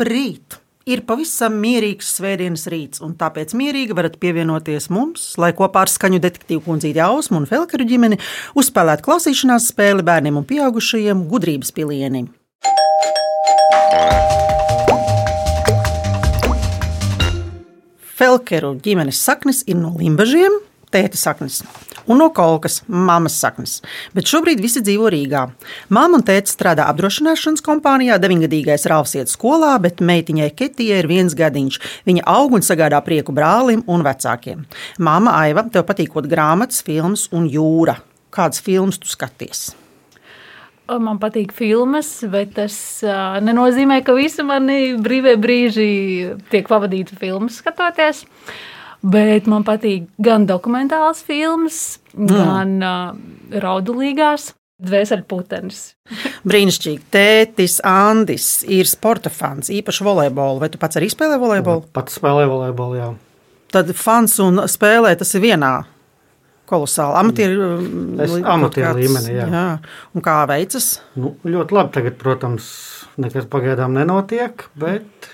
Labrīt! Ir pavisam mierīgs svētdienas rīts, un tāpēc mierīgi varat pievienoties mums, lai kopā ar skaņu detektīvu kundzīti Ausmu un Felkeru ģimeni uzspēlētu klausīšanās spēli bērniem un pieaugušajiem gudrības pilieni. Felkeru ģimenes saknes ir no limbažiem, tēta saknes un no kolkas, mammas saknes. Bet šobrīd visi dzīvo Rīgā. Māma un tēta strādā apdrošināšanas kompānijā, deviņgadīgais Rāvs iet skolā, bet meitiņai Ketijai ir viens gadiņš. Viņa aug un sagādā prieku brālim un vecākiem. Māma Aiva, tev patīkot grāmatas, filmas un jūra. Kādas filmas tu skaties? Man patīk filmas, bet tas uh, nenozīmē, ka visi mani brīvie brīži tiek pavadīti filmas skatoties. Bet man patīk gan dokumentālas filmas, mm. gan uh, raudulīgās. Dvēseli putenis. Brīnišķīgi. Tētis Andis ir sporta fans, īpaši volejbolu. Vai tu pats arī spēlē volejbolu? Pats spēlē volejbolu, jā. Tad fans un spēlē tas ir vienā. Kolosāli. Amatieru Es amatieru līmenī, jā. jā. Un kā veicas? Nu, ļoti labi. Tagad, protams, nekas pagaidām nenotiek, bet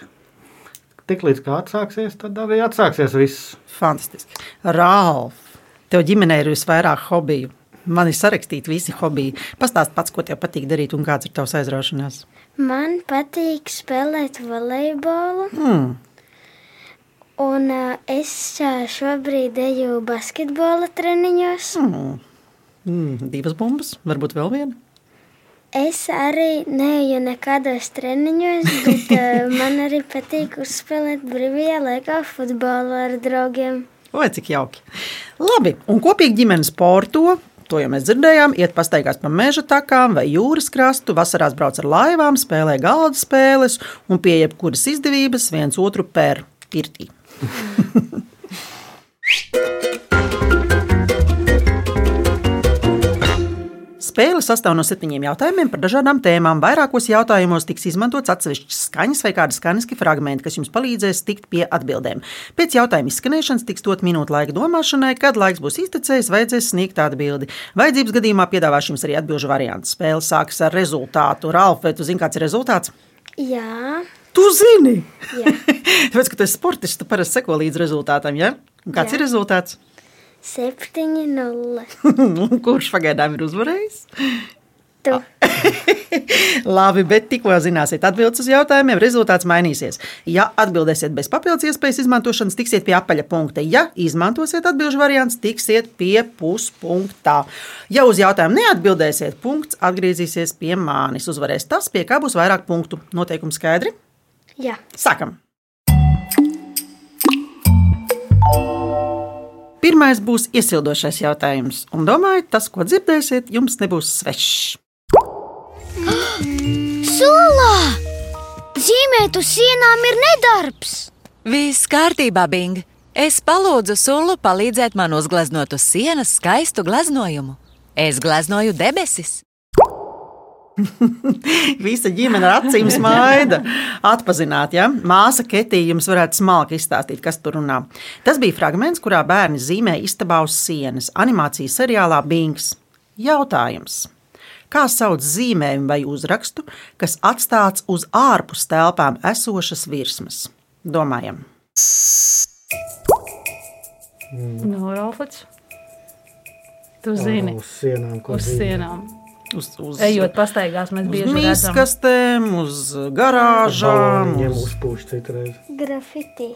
tik līdz kā atsāksies, tad arī atsāksies viss. Fantastiski. Rālf, tev ģimenē ir visvairāk hobiju. Man ir sarakstīti visi hobiji. Pastāst pats, ko tev patīk darīt un kāds ir tavs aizraušanās. Man patīk spēlēt volejbolu. Mm. Un uh, es šobrīd eju basketbola treniņos. Mm. Mm. Divas bumbas, varbūt vēl viena. Es arī neju nekādos treniņos, bet uh, man arī patīk uzspēlēt brīvajā laikā futbolu ar draugiem. Vai cik jauki. Labi, un kopīgi ģimenes sporto. To jau mēs dzirdējām, iet pastaigās pa meža takām vai jūras krastu, vasarās brauc ar laivām, spēlē galda spēles un pie jebkuras izdevības viens otru pēr pirtī. Spēle sastāv no septiņiem jautājumiem par dažādām tēmām. Vairākos jautājumos tiks izmantots atsevišķs skaņas vai kādi skaņas fragmenti, kas jums palīdzēs tikt pie atbildēm. Pēc jautājuma izskanēšanas tiks dot minūte laika domāšanai, kad laiks būs iztecējis, vajadzēs sniegt atbildi. Vajadzības gadījumā piedāvāšu jums arī atbildžu variantu. Spēle sākas ar rezultātu. Ralf, vai tu zini, kāds ir rezultāts? Jā, Tu zini! Jā. Tāpēc, ka tu esi sportists, tu parasti seko līdz rezultātam. Ja? Un Kāds Jā. ir rezultāts? 7-0. Kurš pagaidām ir uzvarējis? Tu. Labi, bet tikko zināsiet atbildes uz jautājumiem, rezultāts mainīsies. Ja atbildēsiet bez papildus iespējas izmantošanas, tiksiet pie apaļa punkta. Ja izmantosiet atbildžu variants, tiksiet pie puspunktā. Ja uz jautājumu neatbildēsiet, punkts atgriezīsies pie manis. Uzvarēs tas, pie kā būs vairāk punktu. Noteikumi skaidri? Jā. Sākam! Pirmais būs iesildošais jautājums, un domāju, tas, ko dzirdēsiet, jums nebūs svešs. Sulā! Zīmēt uz sienām ir nedarbs! Viss kārtībā, Bing. Es palūdzu sulu palīdzēt man uzgleznot uz sienas skaistu gleznojumu. Es gleznoju debesis. Visa ģimene ar acīm smaida. Atpazināt, ja māsa Ketija jums varētu smalki izstāstīt, kas tur runā. Tas bija fragments, kurā bērni zīmē istabā uz sienas, animācijas seriālā Bings. Jautājums. Kā sauc zīmējumu vai uzrakstu, kas atstāts uz ārpus telpām esošas virsmas? Domājam, No Ralfs. Tu zini, Uz sienām, ko uz zīmē. sienām. Uz, uz, Ejot pastaigās, mēs uz bieži redzam. miskastēm, uz garāžām. Baloniņiem Uz... uzpūš citreiz. Grafiti.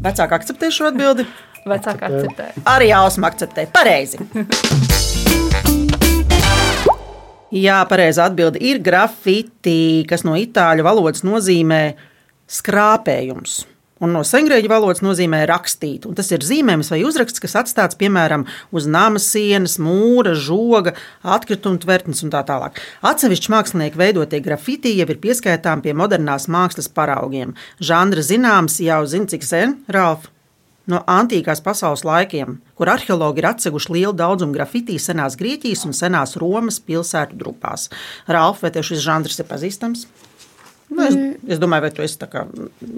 Vecāki akceptē šo atbildi. Vecāki akceptē. Arī Ausma akceptē. Pareizi. Jā, pareizi atbildi ir grafiti, kas no itāļu valodas nozīmē skrāpējums. Un no sengrieķu valodas nozīmē rakstīt. Un tas ir zīmējums vai uzraksts, kas atstāts piemēram uz nama sienas, mūra, žoga, atkrituma tvertnes un tā tālāk. Atsevišķi mākslinieki veidotie grafiti jau ir pieskaitām pie modernās mākslas paraugiem. Žanra zināms jau zina, cik sen, Ralf? No antīkās pasaules laikiem, kur arheologi ir atseguši lielu daudzumu grafitī senās Grieķijas un senās Romas pilsētu grupās. Ralf, vai tev šis žanrs ir pazīstams? Nu, es, mm. es domāju, vai tu esi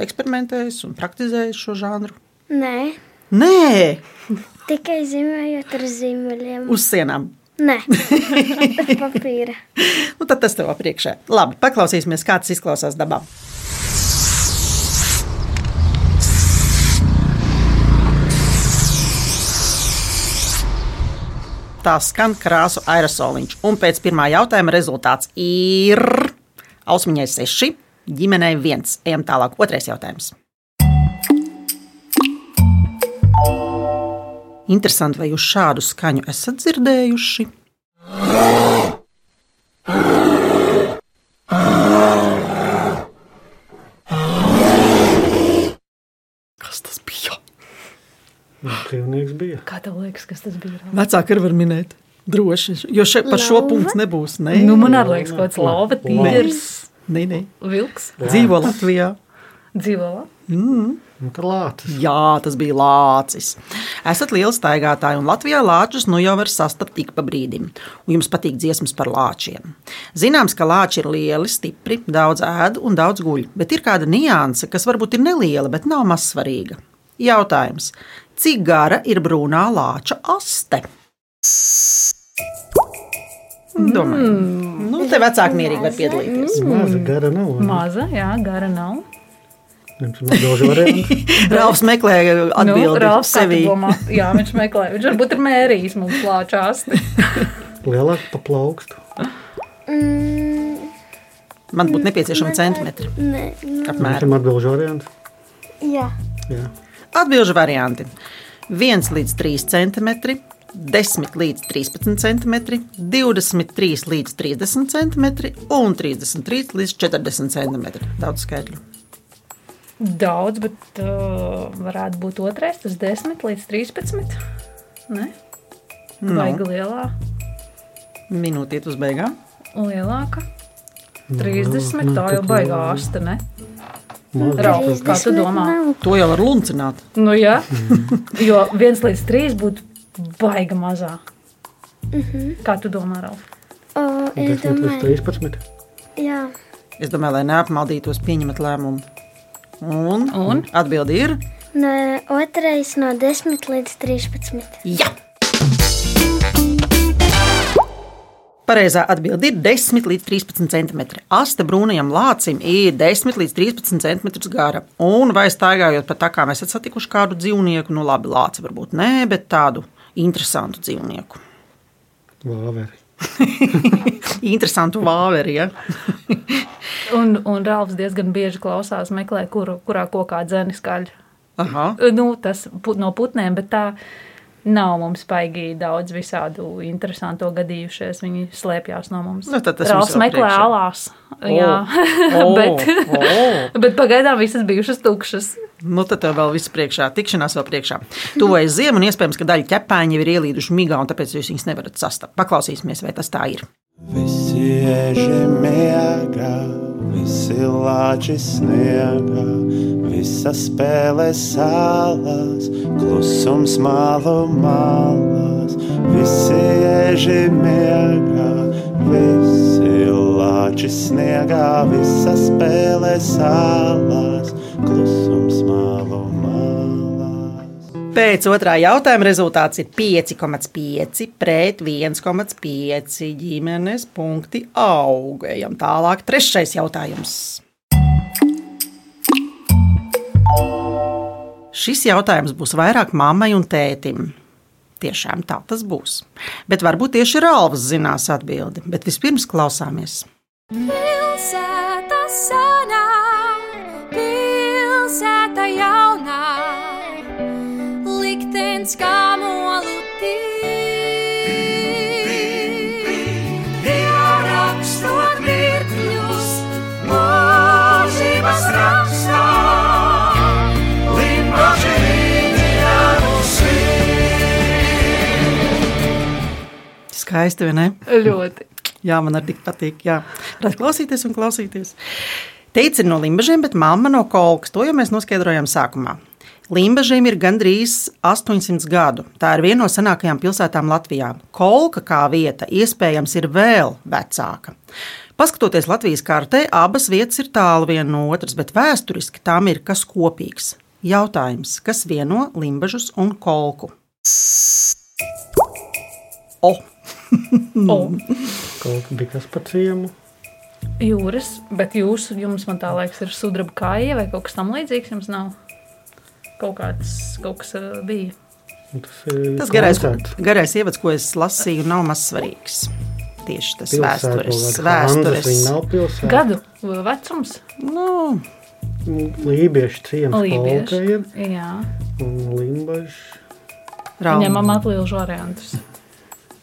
eksperimentējis un praktizējis šo žanru? Nē. Nē. Tikai zīmējot ar zīmoliem. Uz sienām. Nē, papīra. nu, tad tas tev priekšā. Labi, paklausīsimies, kā tas izklausās dabā. Tā skan krāsu aerosoliņš. Un pēc pirmā jautājuma rezultāts ir. Ausmiņai 6, ģimenei 1. Ejam tālāk. Otrais jautājums. Interesanti, vai jūs šādu skaņu esat dzirdējuši? Kas tas bija? Dzīvnieks bija. Kā tev liekas, kas tas bija? Vecāki arī var minēt. Droši. Jo šeit par šo Lauva? punktu nebūs. Nē, Nu, man arī liekas, kaut kāds lava, tīģeris, nē, nē. vilks, Dzīvo Latvijā. dzīvo. Un tā lācis. Jā, tas bija lācis. Esat liels staigātāji, un Latvijā lāčus nu jau var sastapt tik pa brīdim. Un jums patīk dziesmas par lāčiem. Zināms, ka lāči ir lieli, stipri, daudz ēd un daudz guļ, bet ir kāda nianse, kas varbūt ir neliela, bet nav mazsvarīga. Jautājums: cik gara ir brūnā lāča aste? Domāju, mm. nu, te vecāki mierīgi var piedalīties. Maza gara nav. Maza, jā, gara nav. Rāvs meklē atbildi Nu, Ralfs, sevī. domā? Jā, viņš meklē. Viņš varbūt ir mērījis mums plāčās. Lielāk pa plaukstu. Mm, Man būtu nepieciešami centimetri. nē, Apmēram. Atbilžu variants. jā. Jā. Atbilžu varianti. 1 līdz 3 cm, 10 līdz 13 cm, 23 līdz 30 cm un 33 līdz 40 cm. Daudz skaitļu. Daudz, bet uh, varētu būt otrais, tas 10 līdz 13. Ne? Nu. Vajag lielā, Minūte iet uz beigām. lielāka. 30, tā jau baigā? Maza. Ralf, kā tu domā? To jau var luncināt. Nu, jā, jo 1 līdz 3 būtu baiga mazā. Kā tu domā, Ralf? O, es 10 līdz domāju, 13. jā. Es domāju, lai neapmaldītos, pieņemat lēmumu. Un, Un? atbildi ir No, otrais no 10 līdz 13. Jā! Pareizā atbilde ir 10 līdz 13 cm. Asta brūnajam lācim ir 10 līdz 13 cm gara. Un vai staigājot pa takām, esat satikuši kādu dzīvnieku? Nu, labi, lāci varbūt nē, bet tādu interesantu dzīvnieku. Vāveri. Interesantu vāveri. Ja? Un, un Ralfs diezgan bieži klausās, meklē, kur, kurā kokā dzēni skaļi. Aha. Nu, tas no putniem, bet tā nav mums paigi daudz visādu interesantu gadījušies. Viņi slēpjas no mums. Nu, tad tas vēl meklē alās. Jā, O, bet, o. bet pagaidām visas bijušas tukšas. Nu, tad tev vēl viss priekšā, tikšanās vēl priekšā. Tuvojas ziema, un iespējams, ka daļa ķepāņi jau ir ielīduši migā, un tāpēc jūs viņus nevarat sastapt. Paklausīsimies, vai tas tā ir. Visi eži miega, visi lāči sniega, visas spēles salas, klusums malu malas. Visi eži miega, visi lāči sniega, visas spēles salas, klusums malu malas. Pēc otrā jautājuma rezultāts ir 5,5 pret 1,5 ģimenes punkti aug. Ejam tālāk. Trešais jautājums. Šis jautājums būs vairāk mammai un tētim. Tiešām tā tas būs. Bet varbūt tieši Rāvs zinās atbildi. Bet vispirms klausāmies. Pilsēta senā, Skaisti, vai ne? Ļoti. Jā, man arī tik patīk. Jā, varētu klausīties un klausīties. Teica ir no Limbaģiem, bet mamma no Kolkas. To jau mēs noskaidrojām sākumā. Limbaģiem ir gandrīz 800 gadu. Tā ir viena no senākajām pilsētām Latvijā. Kolka kā vieta iespējams ir vēl vecāka. Paskatoties Latvijas kartē, abas vietas ir tālu viena no otras, bet vēsturiski tām ir kas kopīgs. Jautājums, kas vieno Limbaģus un Kolku? O! O, Kaut kā bija kas par ciemu. jūras, bet jūs, jums, man tā liekas, ir sudraba kāja vai kaut kas tamlīdzīgs. Jums nav kaut kāds, kaut kas uh, bija. Tas, ir Tas garais, garais ievads, ko es lasīju, nav maz svarīgs. Tieši tas Pilsēta vēstures, vēstures. Gadu vecums. Nu, Lībiešu ciems ir Jā, un limbažs. Rauma. ņemam atbilžu variantus.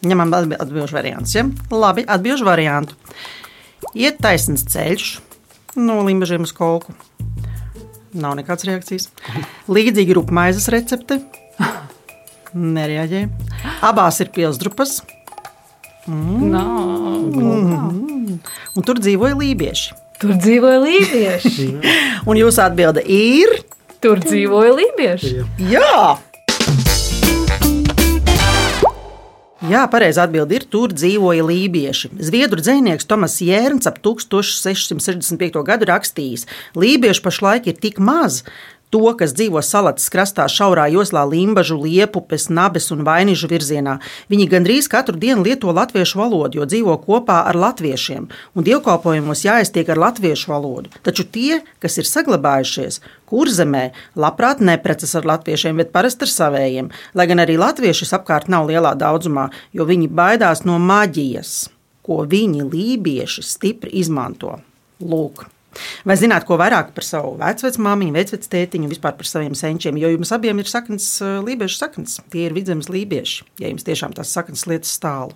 Ņemam atbi- atbilžu variantus. Ja? Labi, atbilžu variantu. Iet taisns ceļš no limbažiem uz kolku. Nav nekādas reakcijas. Līdzīgi rupmaizes recepte. Nereaģē. Abās ir pilsdrupas, No, un tur dzīvoja lībieši. tur dzīvoja lībieši. Un jūsu atbilde ir Tur dzīvoja lībieši. Jā! Jā, pareizi atbildi ir, tur dzīvoja lībieši. Zviedru dzinieks Tomas Jērns ap 1665. gadu rakstījis, lībieši pašlaik ir tik maz. To, kas dzīvo salatas krastā, šaurā joslā, limbažu, liepupes, nabes un vainižu virzienā, viņi gandrīz katru dienu lieto latviešu valodu, jo dzīvo kopā ar latviešiem, un dievkalpojumos jāiztiek ar latviešu valodu. Taču tie, kas ir saglabājušies, kurzemē, labprāt neprecas ar latviešiem, bet parasti ar savējiem, lai gan arī latviešus apkārt nav lielā daudzumā, jo viņi baidās no maģijas, ko viņi lībieši stipri izmanto. Lūk. Vai zināt, ko vairāk par savu vecmāmiņu, vecvectētiņu, vispār par saviem senčiem? Jo jums abiem ir saknes, eh, lībiešu saknes. Tie ir vidzemes lībieši, ja jums tiešām tās saknes lietas stālu.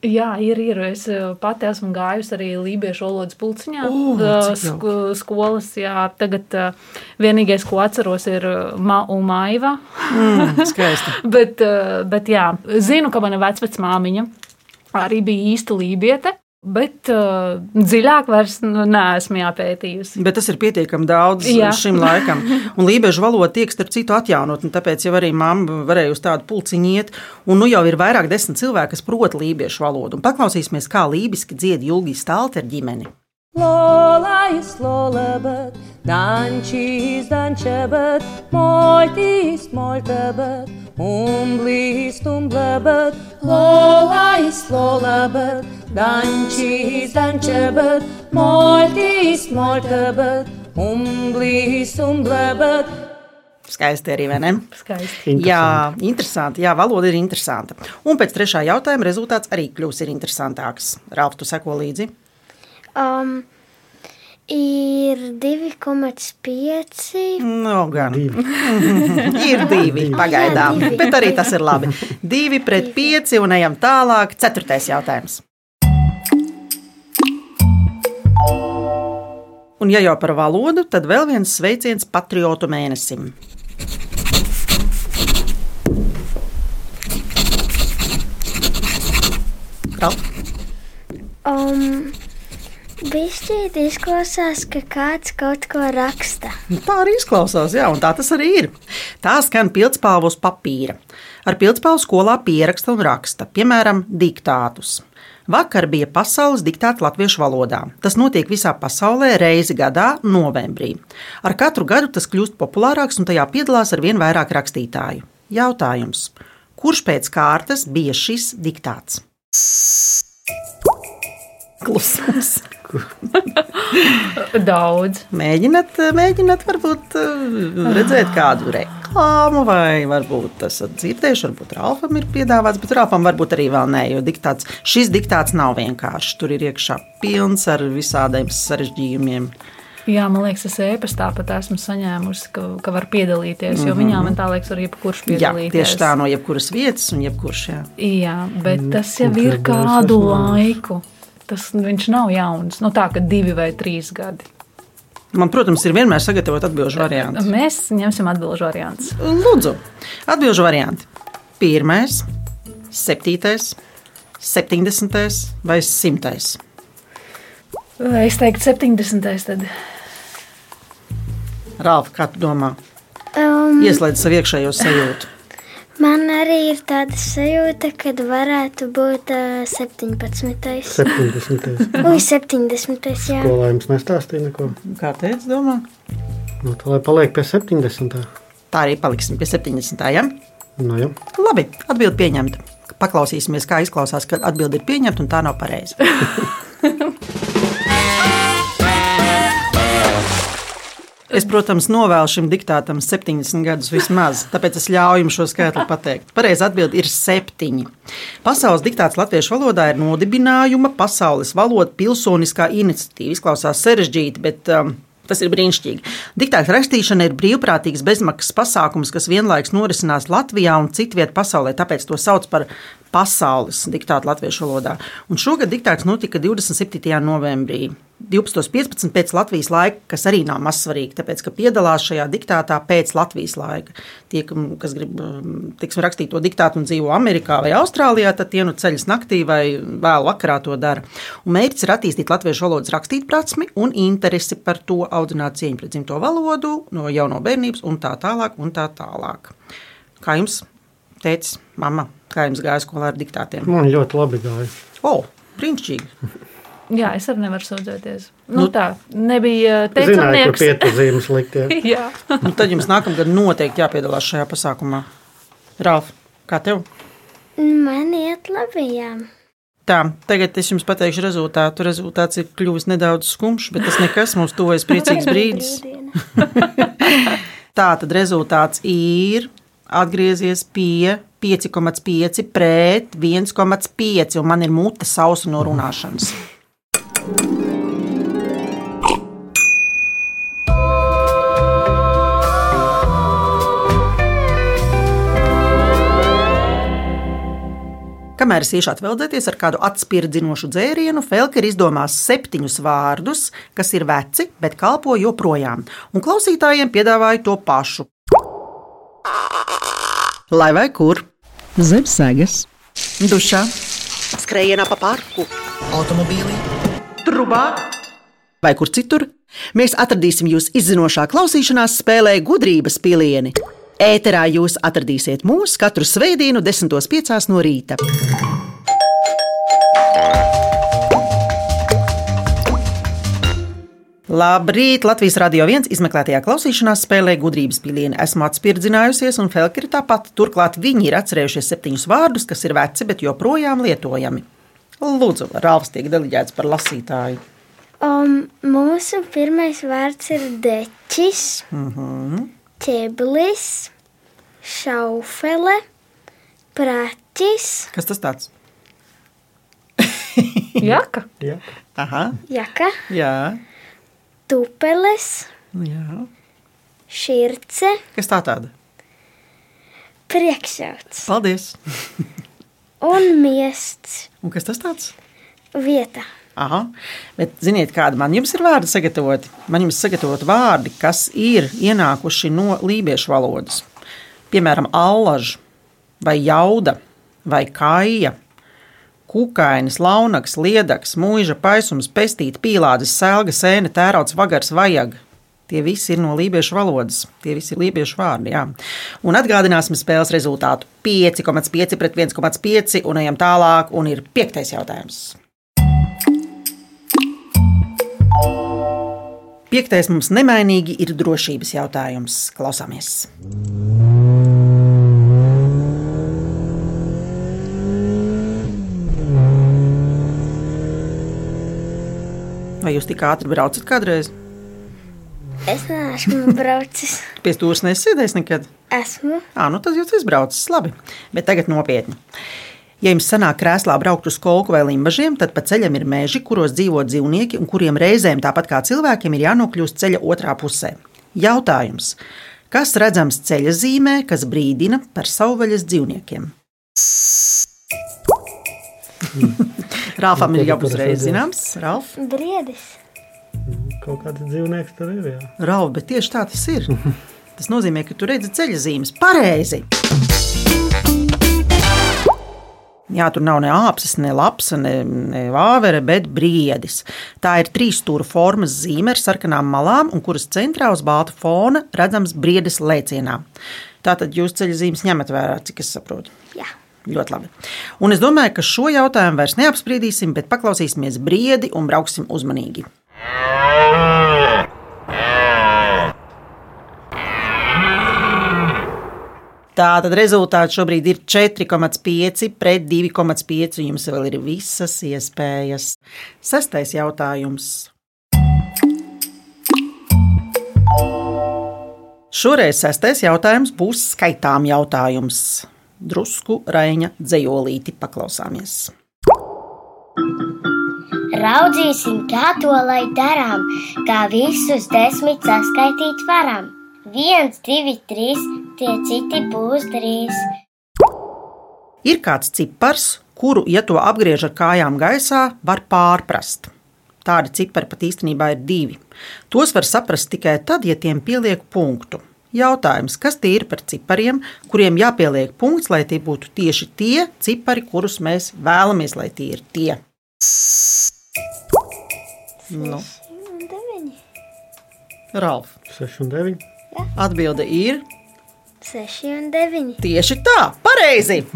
Jā, ir, ir. Es eh, pati esmu gājusi arī Lībiešu valodas pulciņā. O, eh, sk skolas, jā. Tagad eh, vienīgais, ko atceros, ir ma un maiva. Mm, skaisti. bet, eh, bet jā, zinu, ka mana vecmāmiņa arī bija īsta lībiete. Bet uh, dziļāk vairs nu, neesmu jāpētījusi. Bet tas ir pietiekami daudz Jā. Šim laikam. Un lībiešu valoda tiek starp citu atjaunot. un Tāpēc jau arī mamma varēja uz tādu pulciņu iet. Un nu jau ir vairāk desmit cilvēki, kas prot lībiešu valodu. Un paklausīsimies, kā lībiski dzied Julgi Stalter ģimeni. Lola is Lola, but Danci is Dancia, but Molti is Molta, but Umbli is Tumbla, but Lola is Lola, but Danci is Dancia, but Molti is Molta, but Umbli is Tumbla, but Skaisti arī, vai ne? Skaisti. Jā, interesanti. Jā, valoda ir interesanta. Un pēc trešā jautājuma rezultāts arī kļūs interesantāks. Ralf, tu seko līdzi. Um, ir 2,5. No, gan. Divi. Ir divi pagaidām, Divi. bet arī tas ir labi. Divi pret pieci un ejam tālāk. Ceturtais jautājums. Un, ja jau par valodu, tad vēl viens sveiciens patriotu mēnesim. Ralf? Um, Bišķīt izklausās, ka kāds kaut ko raksta. Tā arī izklausās, jā, un tā tas arī ir. Tā skan pildspalvu uz papīra. Ar pildspalvu skolā pieraksta un raksta, piemēram, diktātus. Vakar bija pasaules diktāts latviešu valodā. Tas notiek visā pasaulē reizi gadā, novembrī. Ar katru gadu tas kļūst populārāks un tajā piedalās ar vien vairāk rakstītāju. Jautājums: kurš pēc kārtas bija šis diktāts? Klusums. Daudz. Mēģināt, mēģināt varbūt eh, redzēt kādu reklāmu, vai varbūt tas ir dzirdējuši, varbūt Rāfam ir piedāvāts, bet Rāfam varbūt arī vēl nē, jo diktāts, šis diktāts nav vienkāršs. Tur ir iekšā pilns ar visādiem sarežģījumiem. Jā, man liekas, es e-pastā pat esmu saņēmusi, ka, ka var piedalīties. Jo viņām, man tā liekas, var jebkurš Mhm. Jā, piedalīties. tieši tā no jebkuras vietas un jebkurš. Jā. Jā, bet tas jau ir kādu laiku. Tas viņš nav jauns. Nu, tā kā divi vai trīs gadi. Man, protams, ir vienmēr sagatavot atbildžu variantu. Mēs ņemsim atbildžu variantus. Lūdzu, atbildžu varianti. Pirmais, septītais, septiņdesmitais vai simtais. Es teiktu, 70. Tad. Rāfa, kā tu domā? Um, Ieslēdz savu iekšējo sajūtu. Man arī ir tāda sajūta, ka varētu būt uh, 17. 70. Ui, 70. Jā. Ko lai jums nestāstīja neko? Kā teicu, domā? Nu, tā lai paliek pie 70. Tā arī paliksim pie 70. Ja? Nu, jā. Labi, atbildi pieņemta. Paklausīsimies, kā izklausās, kad atbildi ir pieņemta un tā nav pareiza. Es, protams, novēlu šim diktātam 70 gadus vismaz, tāpēc es ļauju jums šo skaitli pateikt. Pareizi atbild ir septiņi. Pasaules diktāts latviešu valodā ir nodibinājuma pasaules valoda pilsoniskā iniciatīva. Izklausās sarežģīti, bet um, Tas ir brīnišķīgi. Diktāta rakstīšana ir brīvprātīgs bezmaksas pasākums, kas vienlaikus norisinās Latvijā un citvietā pasaulē. Tāpēc to sauc par pasaules diktātu latviešu valodā. Un šogad diktāts notika 27. novembrī. 12.15 pēc Latvijas laika, kas arī nav mazsvarīgi, tāpēc, ka piedalās šajā diktātā pēc Latvijas laika. Tie, kas grib tiksim, rakstīt to diktātu un dzīvo Amerikā vai Austrālijā, tad tie nu ceļas naktī vai vēl vakarā to dara. Un mērķis ir attīstīt latviešu valodas rakstīt un interesi par to audzināt cieņu pret dzimto valodu no jauno bērnības un tā tālāk. Un tā tālāk. Kā jums, tētis, mamma, kā jums gāja skolā ar diktātiem? Man ļoti labi gāja. O, brīnišķīgi! Jā, es arī nevaru sūdzēties. Nu, nu, tā nebija teicis, Zināju, kur pietuzīmes likt. Jā. nu, tad jums nākamgad noteikti jāpiedalās šajā pasākumā. Ralf, kā tev? Man iet labi, jā. Tā, tagad es jums pateikšu rezultātu. Rezultāts ir kļuvis nedaudz skumjš, bet tas nekas mums tuvojas priecīgs brīdis. Tā tad rezultāts ir atgriezies pie 5,5 pret 1,5, un man ir mute sausa no runāšanas. Kamēr es iešu atveldēties ar kādu atspirdzinošu dzērienu, Felker izdomās septiņus vārdus, kas ir veci, bet kalpo joprojām, un klausītājiem piedāvāja to pašu. Lai vai kur? Zem sēgas, dušā, skrējienā pa parku, automobīlī, trubā vai kur citur. Mēs atradīsim jūs izzinošā klausīšanās spēlē gudrības pilieni. Ēterā jūs atradīsiet mūs katru svētdienu, 10.5. no rīta. Labrīt! Latvijas radio viens izmeklētajā klausīšanās spēlē gudrības pilieni. Esmu atspirdzinājusies, un Felka ir tāpat. Turklāt viņi ir atcerējušies septiņus vārdus, kas ir veci, bet joprojām lietojami. Lūdzu, Rāvs tiek deleģēts par lasītāju. Um, mūsu pirmais vārds ir deķis. Mm -hmm ķēblis, šaufele, praķis. Kas tas tāds? Jaka. Jaka. Aha. Jaka. Jā. Tupeles. Jā. Širce. Kas tā tāda? Priekšjauts. Paldies. Un miests. Un kas tas tāds? Vieta. Aha, bet ziniet, kāda man jums ir vārdi sagatavoti? Man jums sagatavot vārdi, kas ir ienākuši no lībiešu valodas. Piemēram, allaž, vai jauda, vai kaija, kukainis, launaks, liedaks, mūža, paisums, pestīte, pīlādes, sēga, sēne, tērauds, vagars, vajag. Tie visi ir no lībiešu valodas. Tie visi ir lībiešu vārdi. Jā. Un atgādināsim spēles rezultātu. 5,5 pret 1,5 un ejam tālāk. Un ir piektais jautājums. Piektais mums nemainīgi ir drošības jautājums. Klausāmies! Vai jūs tik ātri braucat kādreiz? Es neesmu braucis. Pie stūres nesēdējis nekad? Esmu. À, nu tad jūs esat braucis labi. Bet tagad nopietni. Ja jums sanāk krēslā braukt uz kolku vai limbažiem, tad pa ceļam ir meži, kuros dzīvo dzīvnieki un kuriem reizēm, tāpat kā cilvēkiem, ir jānokļūst ceļa otrā pusē. Jautājums. Kas redzams ceļa zīmē, kas brīdina par savvaļas dzīvniekiem? Rāfam ir jau uzreiz zināms, Ralf. Briedis. Kaut kāds dzīvnieks tur ir. Jā. Ralf, bet tieši tā tas ir. Tas nozīmē, ka tu redzi ceļa zīmes pareizi. Jā, tur nav ne āpsis, ne lapsa, ne, ne vāvere, bet briedis. Tā ir trīs stūra formas zīme ar sarkanām malām, un kuras centrā uz balta fona redzams briedis lēcienā. Tātad jūs ceļa zīmes ņemat vērā, cik es saprotu. Ļoti labi. Un es domāju, ka šo jautājumu vairs neapspriedīsim, bet paklausīsimies briedi un brauksim uzmanīgi. Tātad rezultāts šobrīd ir 4,5 pret 2,5. Jums vēl ir visas iespējas. Sestais jautājums. Šoreiz sestais jautājums būs skaitām jautājums. Drusku Raina dzējolīti paklausāmies. Raudzīsim, kā to lai darām, kā visus desmit saskaitīt varam. Viens, divi, trīs, tie citi būs drīz. Ir kāds cipars, kuru, ja to apgriež ar kājām gaisā, var pārprast. Tādi cipari pat īstenībā ir divi. Tos var saprast tikai tad, ja tiem pieliek punktu. Jautājums, kas tie ir par cipariem, kuriem jāpieliek punkts, lai tie būtu tieši tie cipari, kurus mēs vēlamies, lai tie ir tie? Nu, Ralf, 6 un 9. atbilde ir Seši un deviņi. tieši tā, pareizi!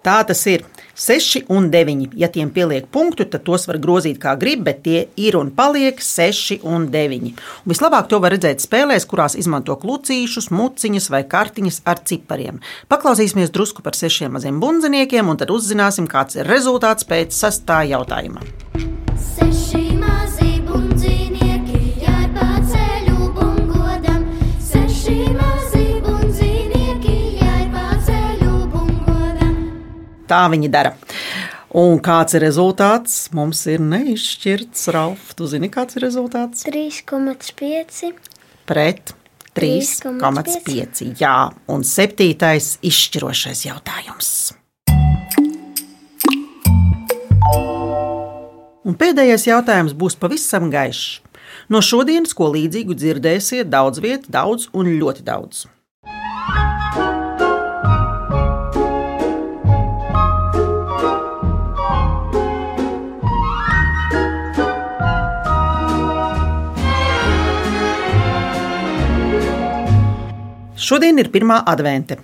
Tā tas ir. 6 un 9. Ja tiem pieliek punktu, tad tos var grozīt kā grib, bet tie ir un paliek 6 un 9. Un vislabāk to var redzēt spēlēs, kurās izmanto klucīšus, muciņas vai kartiņas ar cipariem. Paklausīsimies drusku par sešiem maziem bundziniekiem, un tad uzzināsim, kāds ir rezultāts pēc sastā jautājuma. Seši mazi Tā viņi dara. Un kāds ir rezultāts? Mums ir neizšķirts, Ralf. Tu zini, kāds ir rezultāts? 3,5. Pret 3,5. 3,5. Jā, un septītais izšķirošais jautājums. Un pēdējais jautājums būs pavisam gaišs. No šodienas, ko līdzīgu dzirdēsiet, daudz vietu, daudz un ļoti daudz. Šodien ir pirmā advente.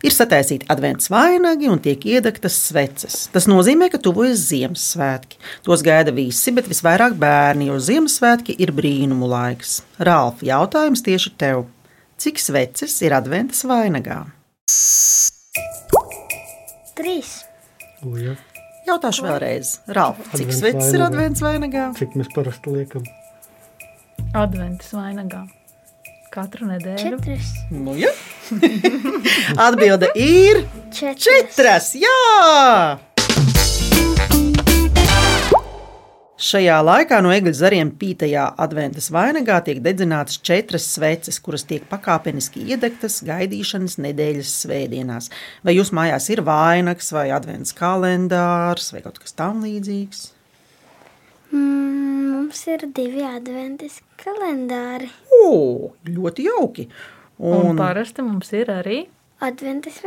Ir sataisīti adventas vainagi un tiek iedegtas sveces. Tas nozīmē, ka tuvojas Ziemassvētki. Tos gaida visi, bet visvairāk bērni, jo Ziemassvētki ir brīnumu laiks. Rālf, jautājums tieši tev. Cik sveces ir adventas vainagā? Trīs. O, ja. Jautāšu vēlreiz. Rālf, cik sveces ir adventas vainagā? Cik mēs parasti liekam? Adventas vainagā. Katru nedēļu. Četras. Nu, ja. Atbilde ir Četras. četras. Jā! Šajā laikā no egļu zariem pītajā adventas vainagā tiek dedzinātas četras sveces, kuras tiek pakāpeniski iedegtas gaidīšanas nedēļas svētdienās. Vai jūs mājās ir vainags, vai adventas kalendārs, vai kaut kas tamlīdzīgs? Mm, mums ir divi adventas kalendāri. O, ļoti jauki! Un, un parasti mums ir arī Adventas.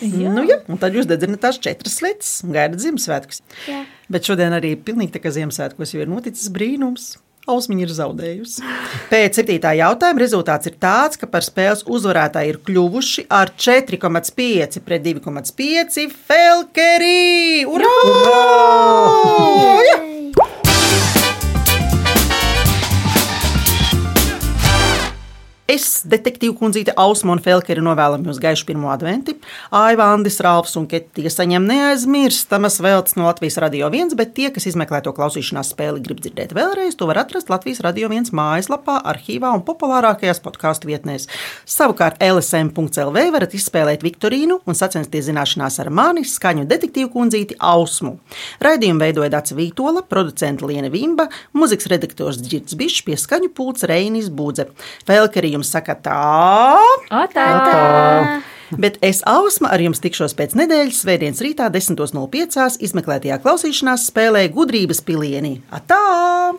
Jā. Nu, ja, un tad jūs dedzināt tās četras sveces un gaidat Ziemassvētkus. Jā. Bet šodien arī pilnīgi tā kā Ziemassvētkos jau ir noticis brīnums. Ausmiņa ir zaudējusi. Pēc septītā jautājuma rezultāts ir tāds, ka par spēles uzvarētāju ir kļuvuši ar 4,5 pret 2,5 Felkeri! Urā! Urā! Es, detektīvu kundzīte Ausma un Felkeri, novēlam jums gaišu pirmo adventi. Aiva, Andis, Rāfs un Ketija saņem neaizmirstamas veltes no Latvijas Radio 1, bet tie, kas izmeklē to klausīšanās spēli, grib dzirdēt vēlreiz, to var atrast Latvijas Radio 1 mājaslapā, arhīvā un populārākajās podkāstu vietnēs. Savukārt LSM.CLV varat izspēlēt Viktorīnu un sacensties zināšanās ar mani, skaņu detektīvu kundzīti Ausmu. Raidījumu veidoja Dāca Vītola, producenta Liena Vimba, muzikas redaktors Dzirds Bišs, pie skaņu pults Reinis Budze. Felkeri jums saka tā! Atā! Bet es, Ausma, ar jums tikšos pēc nedēļas, Svētdienas rītā, 10.05. izmeklētajā klausīšanās spēlē gudrības pilienī. Atā!